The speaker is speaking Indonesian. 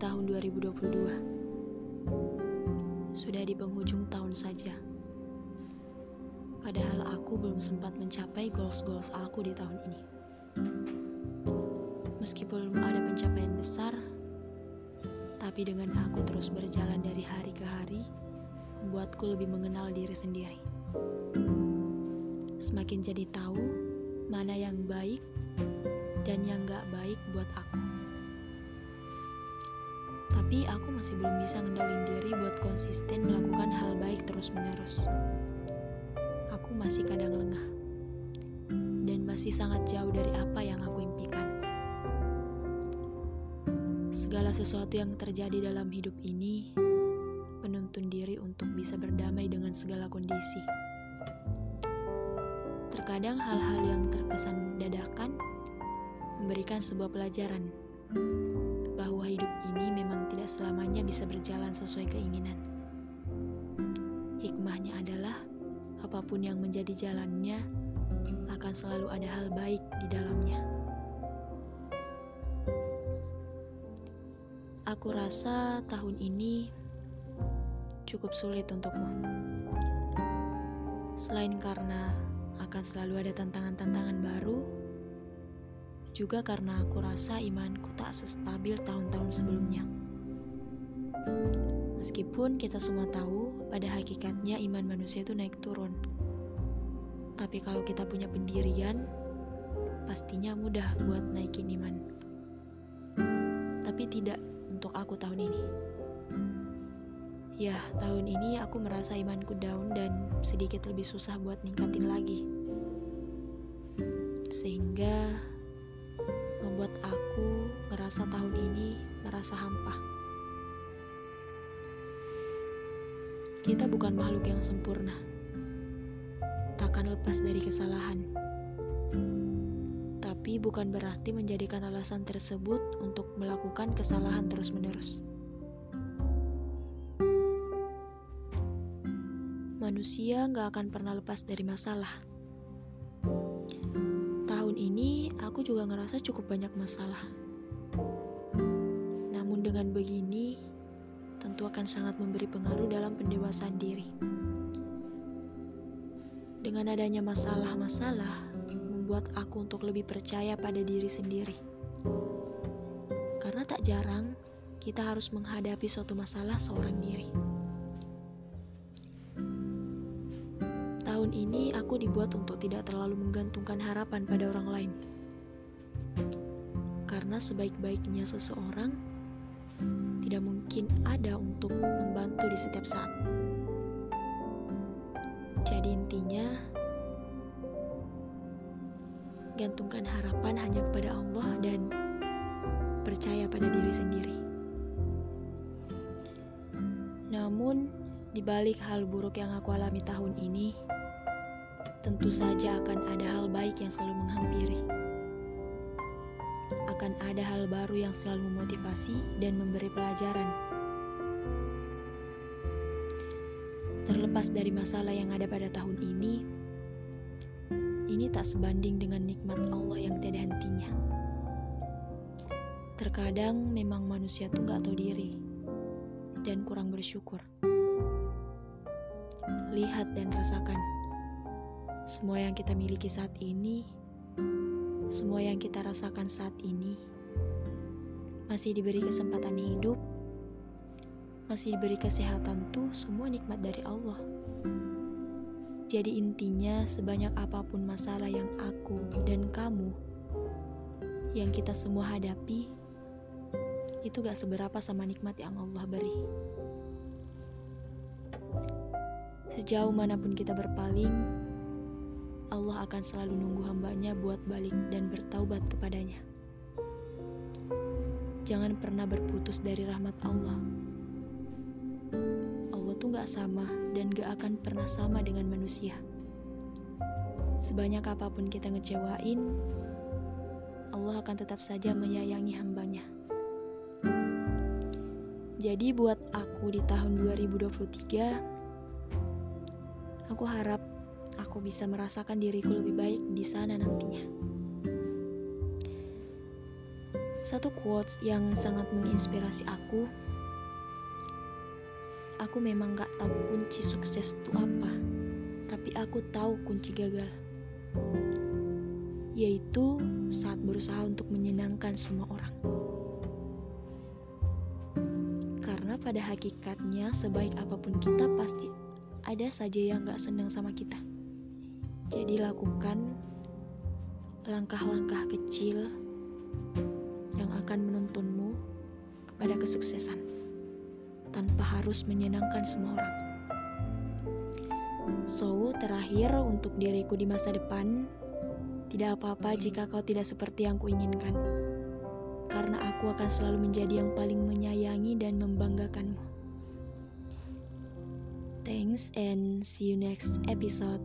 tahun 2022. Sudah di penghujung tahun saja. Padahal aku belum sempat mencapai goals-goals aku di tahun ini. Meskipun belum ada pencapaian besar, tapi dengan aku terus berjalan dari hari ke hari, membuatku lebih mengenal diri sendiri. Semakin jadi tahu mana yang baik dan yang gak baik buat aku. Tapi aku masih belum bisa ngendalin diri buat konsisten melakukan hal baik terus-menerus. Aku masih kadang lengah. Dan masih sangat jauh dari apa yang aku impikan. Segala sesuatu yang terjadi dalam hidup ini menuntun diri untuk bisa berdamai dengan segala kondisi. Terkadang hal-hal yang terkesan dadakan memberikan sebuah pelajaran bahwa hidup ini memang tidak selamanya bisa berjalan sesuai keinginan. Hikmahnya adalah apa pun yang menjadi jalannya akan selalu ada hal baik di dalamnya. Aku rasa tahun ini cukup sulit untukku. Selain karena akan selalu ada tantangan-tantangan baru, juga karena aku rasa imanku tak sestabil tahun-tahun sebelumnya. Meskipun kita semua tahu, pada hakikatnya iman manusia itu naik turun. Tapi kalau kita punya pendirian, pastinya mudah buat naikin iman. Tapi tidak untuk aku tahun ini. Ya, tahun ini aku merasa imanku down dan sedikit lebih susah buat ningkatin lagi. Sehingga membuat aku ngerasa tahun ini merasa hampa. Kita bukan makhluk yang sempurna. Takkan lepas dari kesalahan. Tapi bukan berarti menjadikan alasan tersebut untuk melakukan kesalahan terus-menerus. Manusia gak akan pernah lepas dari masalah. Aku juga ngerasa cukup banyak masalah. Namun dengan begini, tentu akan sangat memberi pengaruh dalam pendewasaan diri. Dengan adanya masalah-masalah, membuat aku untuk lebih percaya pada diri sendiri. Karena tak jarang kita harus menghadapi suatu masalah seorang diri. Tahun ini aku dibuat untuk tidak terlalu menggantungkan harapan pada orang lain. Karena sebaik-baiknya seseorang tidak mungkin ada untuk membantu di setiap saat. Jadi intinya, gantungkan harapan hanya kepada Allah dan percaya pada diri sendiri. Namun, di balik hal buruk yang aku alami tahun ini, tentu saja akan ada hal baik yang selalu menghampiri. Akan ada hal baru yang selalu memotivasi dan memberi pelajaran. Terlepas dari masalah yang ada pada tahun ini, ini tak sebanding dengan nikmat Allah yang tiada hentinya. Terkadang memang manusia tuh gak tahu diri dan kurang bersyukur. Lihat dan rasakan semua yang kita miliki saat ini, semua yang kita rasakan saat ini, masih diberi kesempatan hidup, masih diberi kesehatan tuh semua nikmat dari Allah. Jadi intinya sebanyak apa pun masalah yang aku dan kamu yang kita semua hadapi itu gak seberapa sama nikmat yang Allah beri. Sejauh mana pun kita berpaling, Allah akan selalu nunggu hambanya buat balik dan bertaubat kepadanya. Jangan pernah berputus dari rahmat Allah. Allah tuh gak sama dan gak akan pernah sama dengan manusia. Sebanyak apa pun kita ngecewain, Allah akan tetap saja menyayangi hambanya. Jadi buat aku di tahun 2023, aku harap aku bisa merasakan diriku lebih baik di sana nantinya. Satu quotes yang sangat menginspirasi aku. Aku memang gak tahu kunci sukses itu apa, tapi aku tahu kunci gagal. Yaitu saat berusaha untuk menyenangkan semua orang. Karena pada hakikatnya sebaik apa pun kita pasti ada saja yang gak senang sama kita. Jadi lakukan langkah-langkah kecil yang akan menuntunmu kepada kesuksesan tanpa harus menyenangkan semua orang. So, terakhir untuk diriku di masa depan, tidak apa-apa jika kau tidak seperti yang kuinginkan. Karena aku akan selalu menjadi yang paling menyayangi dan membanggakanmu. Thanks and see you next episode.